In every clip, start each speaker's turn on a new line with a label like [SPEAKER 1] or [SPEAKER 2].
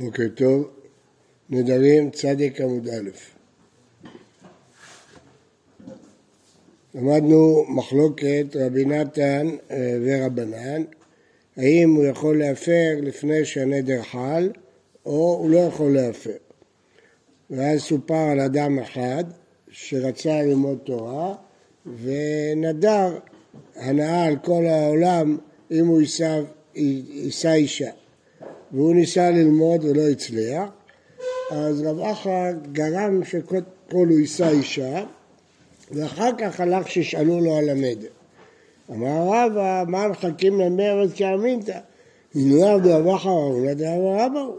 [SPEAKER 1] בוקר טוב, נדרים צדיק עמוד א'. למדנו מחלוקת רבי נתן אה, ורבנן, האם הוא יכול להפר לפני שהנדר חל, או הוא לא יכול להפר. ואז סופר על אדם אחד שרצה ללמוד תורה, ונדר הנאה על כל העולם אם הוא יישא, אישה. והוא ניסה ללמוד ולא הצליח, אז רב אחא גרם שקודם הוא יישא אישה, ואחר כך הלך שישאלו לו על הנדר. אמר רבא, מה מחכים למרד כאמינתא? עבדו רב אחא ראו דאמר רבא הוא.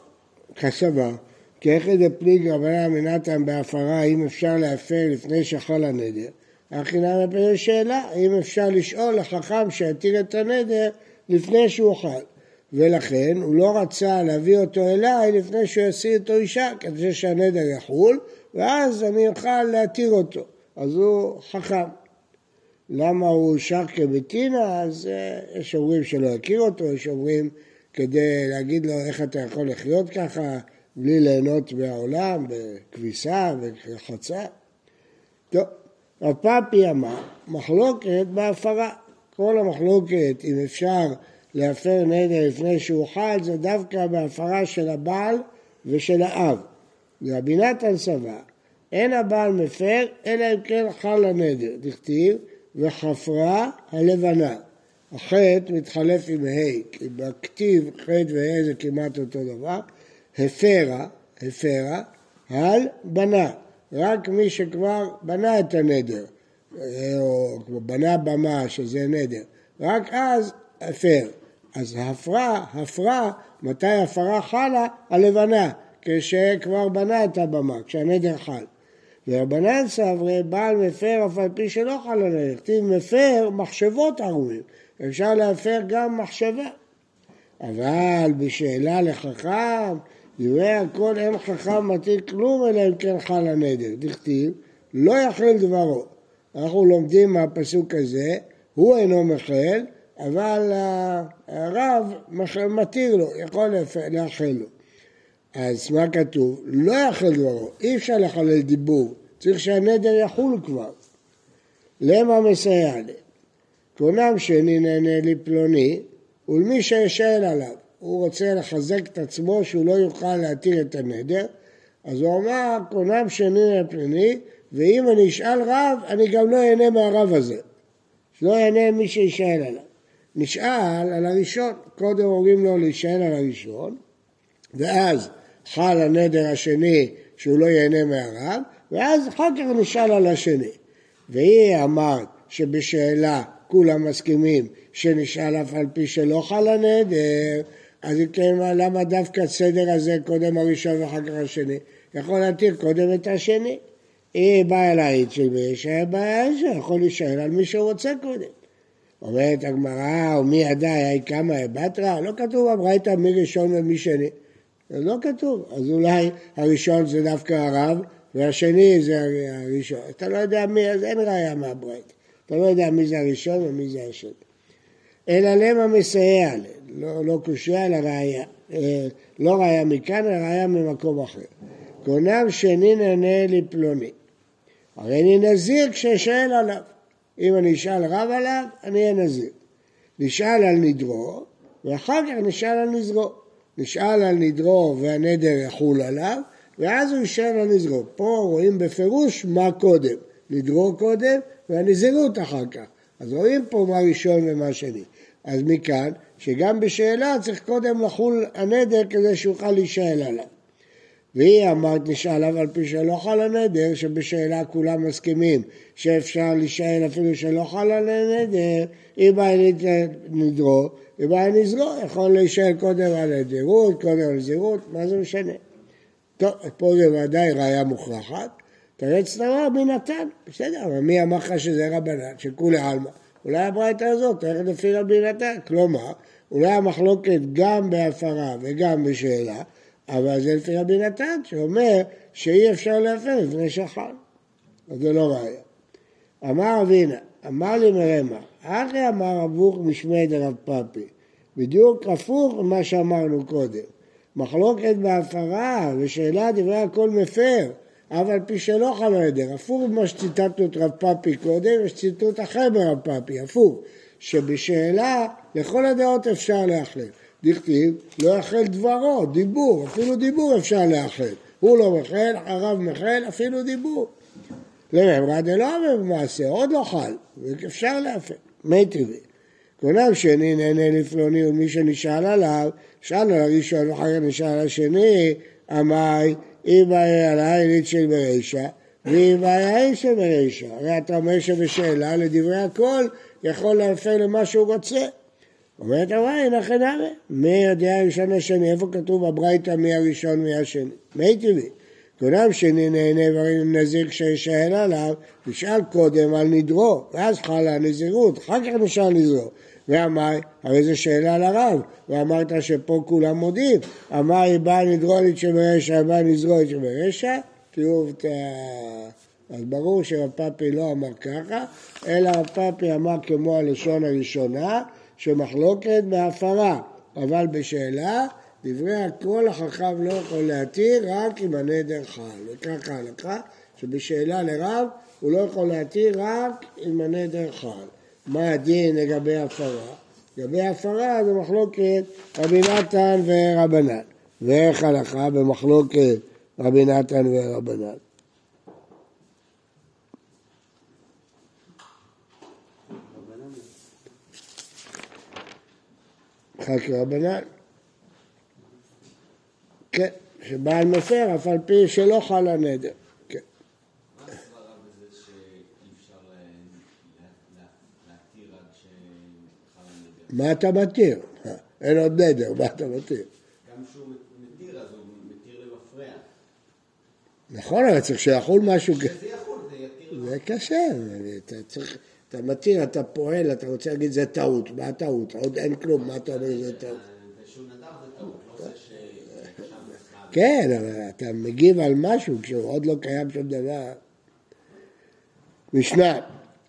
[SPEAKER 1] איך דפליג רבנה אמינתם בהפרה, האם אפשר להפר לפני שחל הנדר? הכי נמי פני שאלה, האם אפשר לשאול לחכם שיתיר את הנדר לפני שהוא חל? ולכן הוא לא רצה להביא אותו אליי לפני שהוא ישיא אותו אישה, כדי שהנדר יחול, ואז אני אוכל להתיר אותו. אז הוא חכם. למה הוא שר כבטינה? אז uh, יש אומרים שלא יכיר אותו, יש אומרים כדי להגיד לו איך אתה יכול לחיות ככה בלי ליהנות מהעולם, בכביסה וחצה. טוב, הפאפי אמר, מחלוקת בהפרה. כל המחלוקת, אם אפשר להפר נדר לפני שהוא חל, זה דווקא בהפרה של הבעל ושל האב. רבי נתן סבר, אין הבעל מפר, אלא אם כן חל הנדר, דכתיב, וחפרה הלבנה. החטא מתחלף עם ה', כי בכתיב חטא וה' זה כמעט אותו דבר, הפרה, הפרה, הל בנה, רק מי שכבר בנה את הנדר, או בנה במה שזה נדר, רק אז הפר. אז הפרה, הפרה, מתי הפרה חלה? הלבנה, כשכבר בנה את הבמה, כשהנדר חל. ורבנן סברי, בעל מפר אף על פי שלא חל הנדר, כתיב מפר מחשבות ערומים, אפשר להפר גם מחשבה. אבל בשאלה לחכם, דברי הכל אין חכם מתיר כלום אלא אם כן חל הנדר, דכתיב לא יחל דברו. אנחנו לומדים מהפסוק הזה, הוא אינו מחל, אבל הרב מתיר לו, יכול לאחל לו. אז מה כתוב? לא יחל דברו, אי אפשר לחלל דיבור, צריך שהנדר יחול כבר. למה מסייע לי? קונם שני נהנה לי פלוני, ולמי שישאל עליו. הוא רוצה לחזק את עצמו שהוא לא יוכל להתיר את הנדר, אז הוא אמר, קונם שני לפלוני, ואם אני אשאל רב, אני גם לא אהנה מהרב הזה. שלא יהנה מי שישאל עליו. נשאל על הראשון, קודם אומרים לו להישאל על הראשון, ואז חל הנדר השני שהוא לא ייהנה מהרב, ואז אחר כך נשאל על השני. והיא אמרת שבשאלה כולם מסכימים שנשאל אף על פי שלא חל הנדר, אז אם כן, למה דווקא הסדר הזה קודם הראשון ואחר כך השני? יכול להתיר קודם את השני. היא באה להעיד של מי שהיה בעיה שיכול להישאל על מי שרוצה קודם. אומרת הגמרא, ומי ידע, היה כמה בתרא? לא כתוב בברייתא מי ראשון ומי שני. זה לא כתוב. אז אולי הראשון זה דווקא הרב, והשני זה הראשון. אתה לא יודע מי, אז אין ראיה מהברייתא. אתה לא יודע מי זה הראשון ומי זה השני. אלא למה מסייע, לא, לא קושייה אלא ראיה. אה, לא ראיה מכאן, אלא ראיה ממקום אחר. קונם שני נהנה לפלוני. הרי אני נזיר כשאשאל עליו. אם אני אשאל רב עליו, אני אהיה נזיר. נשאל על נדרו, ואחר כך נשאל על נזרו. נשאל על נדרו והנדר יחול עליו, ואז הוא ישאל על נזרו. פה רואים בפירוש מה קודם. נדרו קודם והנזירות אחר כך. אז רואים פה מה ראשון ומה שני. אז מכאן, שגם בשאלה צריך קודם לחול הנדר כדי שיוכל להישאל עליו. והיא אמרת נשאליו על פי שלא חל הנדר, שבשאלה כולם מסכימים שאפשר להישאל אפילו שלא חל הנדר, אם היה נדרו, אם היה נזרו, יכול להישאל קודם על נדירות, קודם על זירות, מה זה משנה? טוב, פה זה ודאי ראיה מוכרחת. תרץ תמר מי נתן, בסדר, אבל מי אמר לך שזה רבנן, שכולי עלמא? אולי הברייתא הזאת, איך לפי רבי נתן? כלומר, אולי המחלוקת גם בהפרה וגם בשאלה, אבל זה לפי רבי נתן, שאומר שאי אפשר להפר לפני שחל. אז זה לא ראיה. אמר אבינה, אמר לי מרמה, אחי אמר אבוך משמי דרב פאפי, בדיוק הפוך ממה שאמרנו קודם. מחלוקת בהפרה ושאלה דברי הכל מפר, אף על פי שלא חל הנדר. הפוך ממה שציטטנו את רב פאפי קודם, יש ציטוט אחר ברב פאפי, הפוך, שבשאלה לכל הדעות אפשר להחליט. דכתיב, לא יחל דברו, דיבור, אפילו דיבור אפשר להחל. הוא לא מחל, הרב מחל, אפילו דיבור. לממרא דלא אמר במעשה, עוד לא חל, אפשר להפר, מי טבעי. כונם שני נהנה לפלוני ומי שנשאל עליו, שאל על הראשון ואחר כך נשאל על השני, אמי, אם היה על העינית של ברישה, ואם היה העין של ברישה. הרי אתה אומר שבשאלה לדברי הכל יכול להפר למה שהוא רוצה. אומרת הוואי, לכן הרי, מי יודע ראשון לשני, איפה כתוב בברייתא מי הראשון מי השני? מי טבעי. כולם שני נהנה דברים נזיר כשישאל עליו, נשאל קודם על נדרו, ואז חלה הנזירות, אחר כך נשאל נזרו. ואמר, הרי זו שאלה לרב, ואמרת שפה כולם מודים, אמר היא באה נדרולית שברשע, באה נזרולית שברשע, תראו את ה... אז ברור שרב לא אמר ככה, אלא רב אמר כמו הלשון הראשונה, שמחלוקת בהפרה, אבל בשאלה, דברי הכל החכם לא יכול להתיר רק אם הנדר חל. וככה הלכה, שבשאלה לרב הוא לא יכול להתיר רק אם הנדר חל. מה הדין לגבי הפרה? לגבי הפרה זה מחלוקת רבי נתן ורבנן. ואיך הלכה במחלוקת רבי נתן ורבנן? חק רבנן. כן, שבעל מפר אף על פי שלא חל הנדר. מה אתה מתיר? אין עוד נדר, מה אתה מתיר?
[SPEAKER 2] גם כשהוא מתיר, אז הוא מתיר למפרע.
[SPEAKER 1] נכון, אבל צריך שיחול משהו...
[SPEAKER 2] שזה יחול, זה יתיר
[SPEAKER 1] זה קשה, אתה צריך... אתה מתיר, אתה פועל, אתה רוצה להגיד זה טעות, מה הטעות? עוד אין כלום, מה אתה אומר זה טעות? כן, אבל אתה מגיב על משהו כשהוא עוד לא קיים שום דבר. משנה,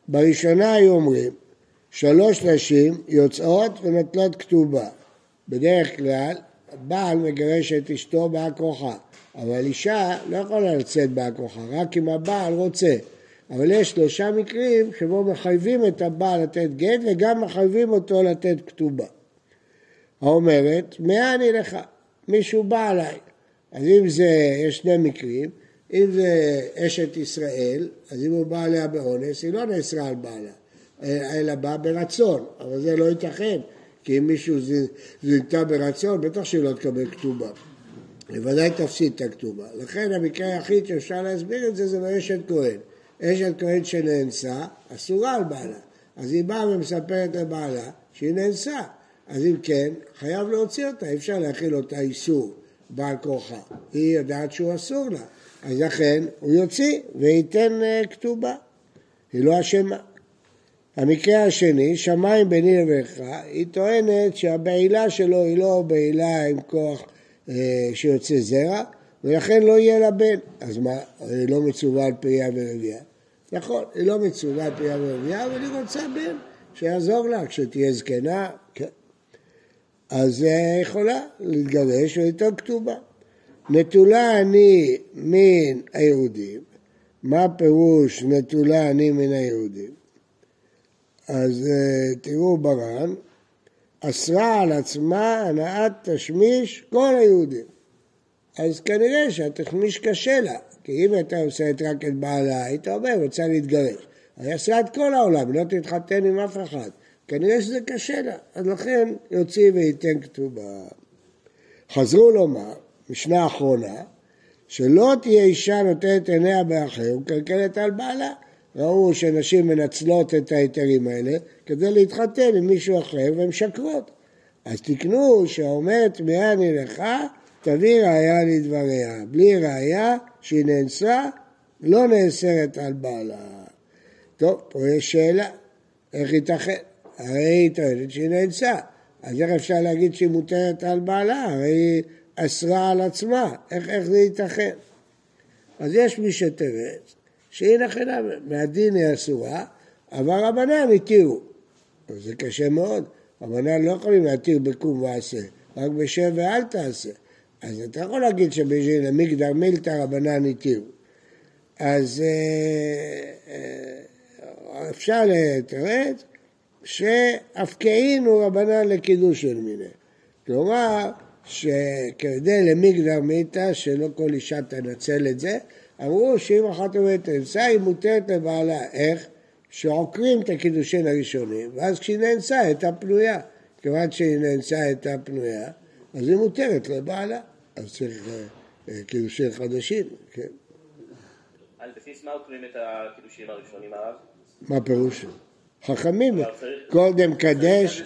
[SPEAKER 1] בראשונה היו אומרים שלוש נשים יוצאות ונוטלות כתובה. בדרך כלל, בעל מגרש את אשתו באה כוחה, אבל אישה לא יכולה לצאת באה כוחה, רק אם הבעל רוצה. אבל יש שלושה מקרים שבו מחייבים את הבעל לתת גט וגם מחייבים אותו לתת כתובה. האומרת, מאה אני לך, מישהו בא עליי. אז אם זה, יש שני מקרים, אם זה אשת ישראל, אז אם הוא בא עליה באונס, היא לא נאסרה על בעלה. אלא בא ברצון, אבל זה לא ייתכן, כי אם מישהו זינתה ברצון, בטח שהיא לא תקבל כתובה. בוודאי תפסיד את הכתובה. לכן המקרה היחיד שאפשר להסביר את זה, זה באשת כהן. אשת כהן שנאנסה, אסורה על בעלה. אז היא באה ומספרת לבעלה שהיא נאנסה. אז אם כן, חייב להוציא אותה, אי אפשר להכיל אותה איסור בעל כורחה. היא יודעת שהוא אסור לה. אז לכן הוא יוציא וייתן אה, כתובה. היא לא אשמה. המקרה השני, שמיים ביני לבינך, היא טוענת שהבעילה שלו היא לא בעילה עם כוח אה, שיוצא זרע, ולכן לא יהיה לה בן. אז מה, היא לא מצווה על פריה ורבייה? נכון, היא לא מצווה פריה ורבייה, אבל היא רוצה בן שיעזור לה כשתהיה זקנה, כן. אז היא יכולה להתגרש ולטעון כתובה. נטולה אני מן היהודים, מה פירוש נטולה אני מן היהודים? אז אה, תראו בר"ן, אסרה על עצמה הנעת תשמיש כל היהודים. אז כנראה שהתשמיש קשה לה, כי אם הייתה עושה רק את בעלה, היית אומר, רוצה להתגרש. היא אסרה את כל העולם, לא תתחתן עם אף אחד. כנראה שזה קשה לה, אז לכן יוציא וייתן כתובה. חזרו לומר, משנה אחרונה, שלא תהיה אישה נותנת עיניה באחר ומקלקלת על בעלה. ראו שנשים מנצלות את ההיתרים האלה כדי להתחתן עם מישהו אחר והן משקרות. אז תקנו שאומרת תמיהה אני לך, תביא ראייה לדבריה. בלי ראייה שהיא נאנסה, לא נאסרת על בעלה. טוב, פה יש שאלה, איך ייתכן? הרי היא טוענת שהיא נאנסה, אז איך אפשר להגיד שהיא מותרת על בעלה? הרי היא אסרה על עצמה, איך, איך זה ייתכן? אז יש מי שתרץ שהיא נכונה, מהדין היא אסורה, אבל רבנן התירו. זה קשה מאוד, רבנן לא יכולים להתיר בקום ועשה, רק בשב ואל תעשה. אז אתה יכול להגיד שבשביל המגדר מילתא רבנן התירו. אז אה, אה, אפשר לתרץ שאפקעינו רבנן לקידוש של מיני. כלומר, שכדי למגדר מיתה, שלא כל אישה תנצל את זה, אמרו שאם אחת אומרת אנסה, היא מותרת לבעלה. איך? שעוקרים את הקידושין הראשונים, ואז כשהיא נאנסה הייתה פנויה. כיוון שהיא נאנסה הייתה פנויה, אז היא מותרת לבעלה. אז צריך אה, אה, קידושין חדשים, כן.
[SPEAKER 3] על בסיס מה עוקרים את הקידושים הראשונים הרב?
[SPEAKER 1] מה פירוש? חכמים, קודם קדש?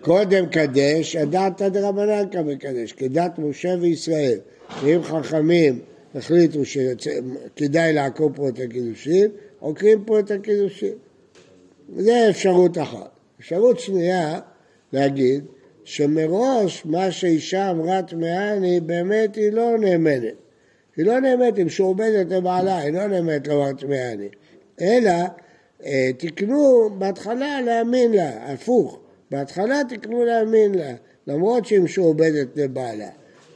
[SPEAKER 1] קודם קדש, הדעת דרבנן כמקדש, כדת משה וישראל. אם חכמים החליטו שכדאי לעקור פה את הקידושין, עוקרים פה את הקידושין. זה אפשרות אחת. אפשרות שנייה, להגיד שמראש מה שאישה אמרה טמאני, באמת היא לא נאמנת. היא לא נאמנת, היא משועבדת לבעלה, היא לא נאמנת לומר טמאני. אלא אה, תקנו בהתחלה להאמין לה, הפוך. בהתחלה תקנו להאמין לה, למרות שהיא משועבדת לבעלה.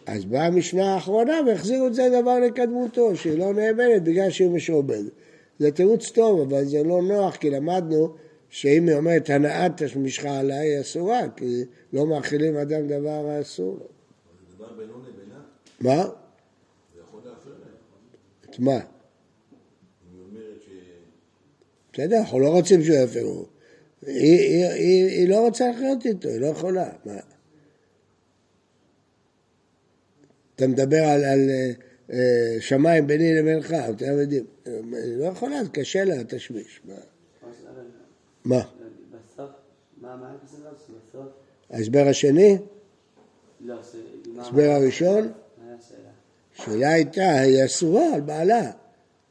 [SPEAKER 1] אז באה המשנה האחרונה והחזירו את זה דבר לקדמותו, שהיא לא נאמנת בגלל שהיא משועבדת. זה תירוץ טוב, אבל זה לא נוח, כי למדנו שאם היא אומרת הנאת תשמישך עליי, היא אסורה, כי לא מאכילים אדם דבר האסור לו.
[SPEAKER 4] זה דבר בינו לבינה,
[SPEAKER 1] מה?
[SPEAKER 4] זה יכול להפריע להם.
[SPEAKER 1] את מה? בסדר, אנחנו לא רוצים שהוא יפרו. היא, היא, היא, היא לא רוצה לחיות איתו, היא לא יכולה. מה? אתה מדבר על, על אה, אה, שמיים ביני לבינך, אתם יודעים. היא לא יכולה, זה קשה לה, תשמיש. מה? מה?
[SPEAKER 5] בסוף, מה מה בסוף? שבסוף?
[SPEAKER 1] ההסבר השני?
[SPEAKER 5] לא,
[SPEAKER 1] ההסבר הראשון?
[SPEAKER 5] השאלה?
[SPEAKER 1] הייתה, היא אסורה על בעלה.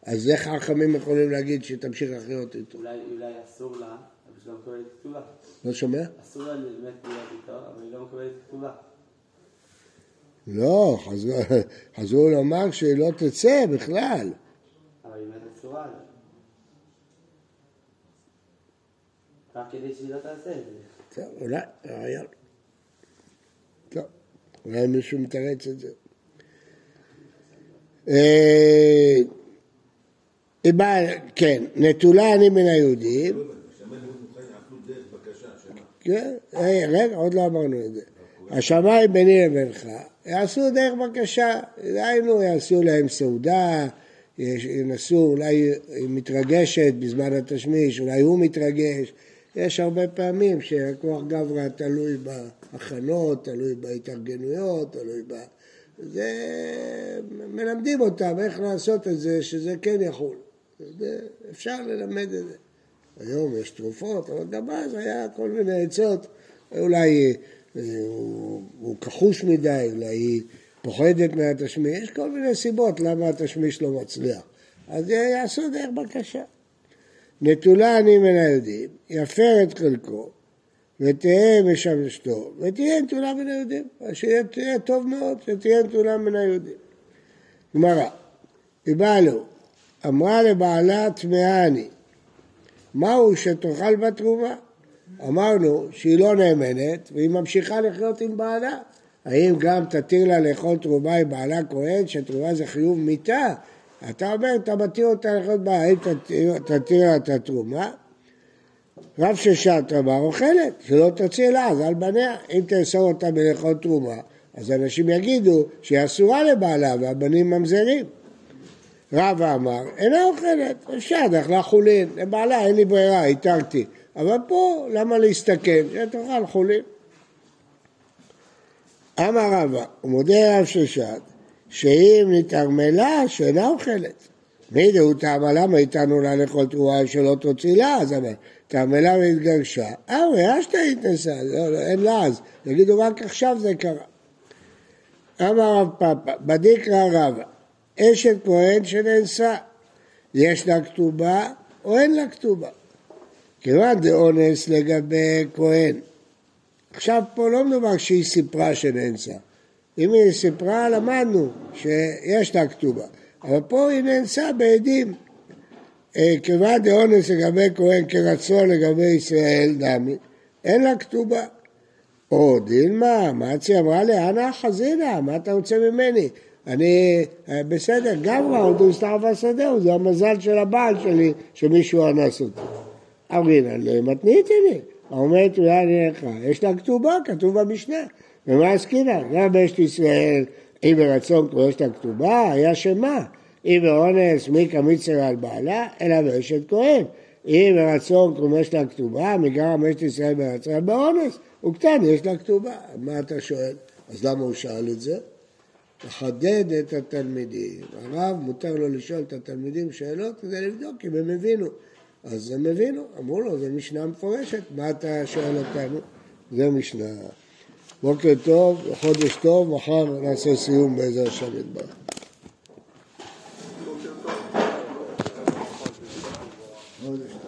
[SPEAKER 1] אז איך החכמים יכולים להגיד שתמשיך לחיות איתו?
[SPEAKER 5] אולי אולי אסור לה, אבל שהיא לא מקבלת כתובה.
[SPEAKER 1] לא שומע?
[SPEAKER 5] אסור לה באמת להיות איתו, אבל היא לא מקבלת כתובה.
[SPEAKER 1] לא, חזרו, חזרו לומר שהיא לא תצא בכלל.
[SPEAKER 5] אבל היא באמת אסורה רק כדי שהיא תעשה את זה.
[SPEAKER 1] טוב, אולי, רעיון. טוב, אולי מישהו מתרץ את זה. כן, נטולה אני מן היהודים? כן, רגע, עוד לא אמרנו את זה. השמיים ביני לבינך, יעשו דרך בקשה, דהיינו יעשו להם סעודה, ינסו, אולי היא מתרגשת בזמן התשמיש, אולי הוא מתרגש, יש הרבה פעמים שהכוח גברא תלוי בהכנות, תלוי בהתארגנויות, תלוי ב... זה מלמדים אותם איך לעשות את זה, שזה כן יחול. זה, אפשר ללמד את זה. היום יש תרופות, אבל גם אז היה כל מיני עצות. אולי אה, הוא, הוא כחוש מדי, אולי היא פוחדת מהתשמיש, יש כל מיני סיבות למה התשמיש לא מצליח. אז יעשו דרך בקשה. נטולה אני מן היהודים, יפר את חלקו, ותהא משמשתו, ותהיה נטולה מן היהודים. אז שיהיה טוב מאוד שתהיה נטולה מן היהודים. גמרא, היא באה לו, אמרה לבעלה טמאה אני, מהו שתאכל בתרומה? אמרנו שהיא לא נאמנת והיא ממשיכה לחיות עם בעלה. האם גם תתיר לה לאכול תרומה עם בעלה כהן, שתרומה זה חיוב מיתה? אתה אומר, אתה מתיר אותה לאכול בעלה, האם תתיר, לה את התרומה? רב ששת אמר, אוכלת, שלא תוציא לה, אז על בניה. אם תאסור אותה מלאכול תרומה, אז אנשים יגידו שהיא אסורה לבעלה והבנים ממזרים. רבא אמר, אינה אוכלת, אפשר, אכלה חולין, לבעלה אין לי ברירה, התרתי. אבל פה, למה להסתכן? שתאכל חולין. אמר רבא, הוא מודה רב ששת, שאם נתערמלה, שאינה אוכלת. מי דהו טעמה למה איתנו לה לאכול תרועה שלא תוציא? אז אמר, תעמלה והתגרשה, אה, הוא שאתה התנסה, לא, לא, אין לעז, יגידו רק עכשיו זה קרה. אמר רב פאפא, בדיקרא רבא, אשת כהן שנאנסה, יש לה כתובה או אין לה כתובה? כיוון דאונס לגבי כהן. עכשיו פה לא מדובר שהיא סיפרה שנאנסה. אם היא סיפרה, למדנו שיש לה כתובה. אבל פה היא נאנסה בעדים. אה, כיוון דאונס לגבי כהן כרצון לגבי ישראל דמי, אין לה כתובה. או דילמה, מצי אמרה לי, אנא חזינה, מה אתה רוצה ממני? אני, אה, בסדר, גם ראודו הסתעבה שדהו, זה המזל של הבעל שלי, שמישהו אנס אותי. אמרינא למתנית לי, אומרת אולי אני לך, יש לה כתובה, כתוב במשנה, ומה עסקינא? גם באשת ישראל, אם ברצון כמו יש לה כתובה, היה שמה? אם באונס מי כמיצר על בעלה, אלא באשת כהן. אם ברצון כמו יש לה כתובה, מגרם אשת ישראל ברצון באונס, וקטן יש לה כתובה. מה אתה שואל? אז למה הוא שאל את זה? לחדד את התלמידים. הרב מותר לו לשאול את התלמידים שאלות כדי לבדוק אם הם הבינו. אז הם הבינו, אמרו לו, זו משנה מפורשת, מה אתה שואל אותנו? זה משנה. בוקר טוב, חודש טוב, מחר נעשה סיום באיזה השם יתברך. חודש טוב.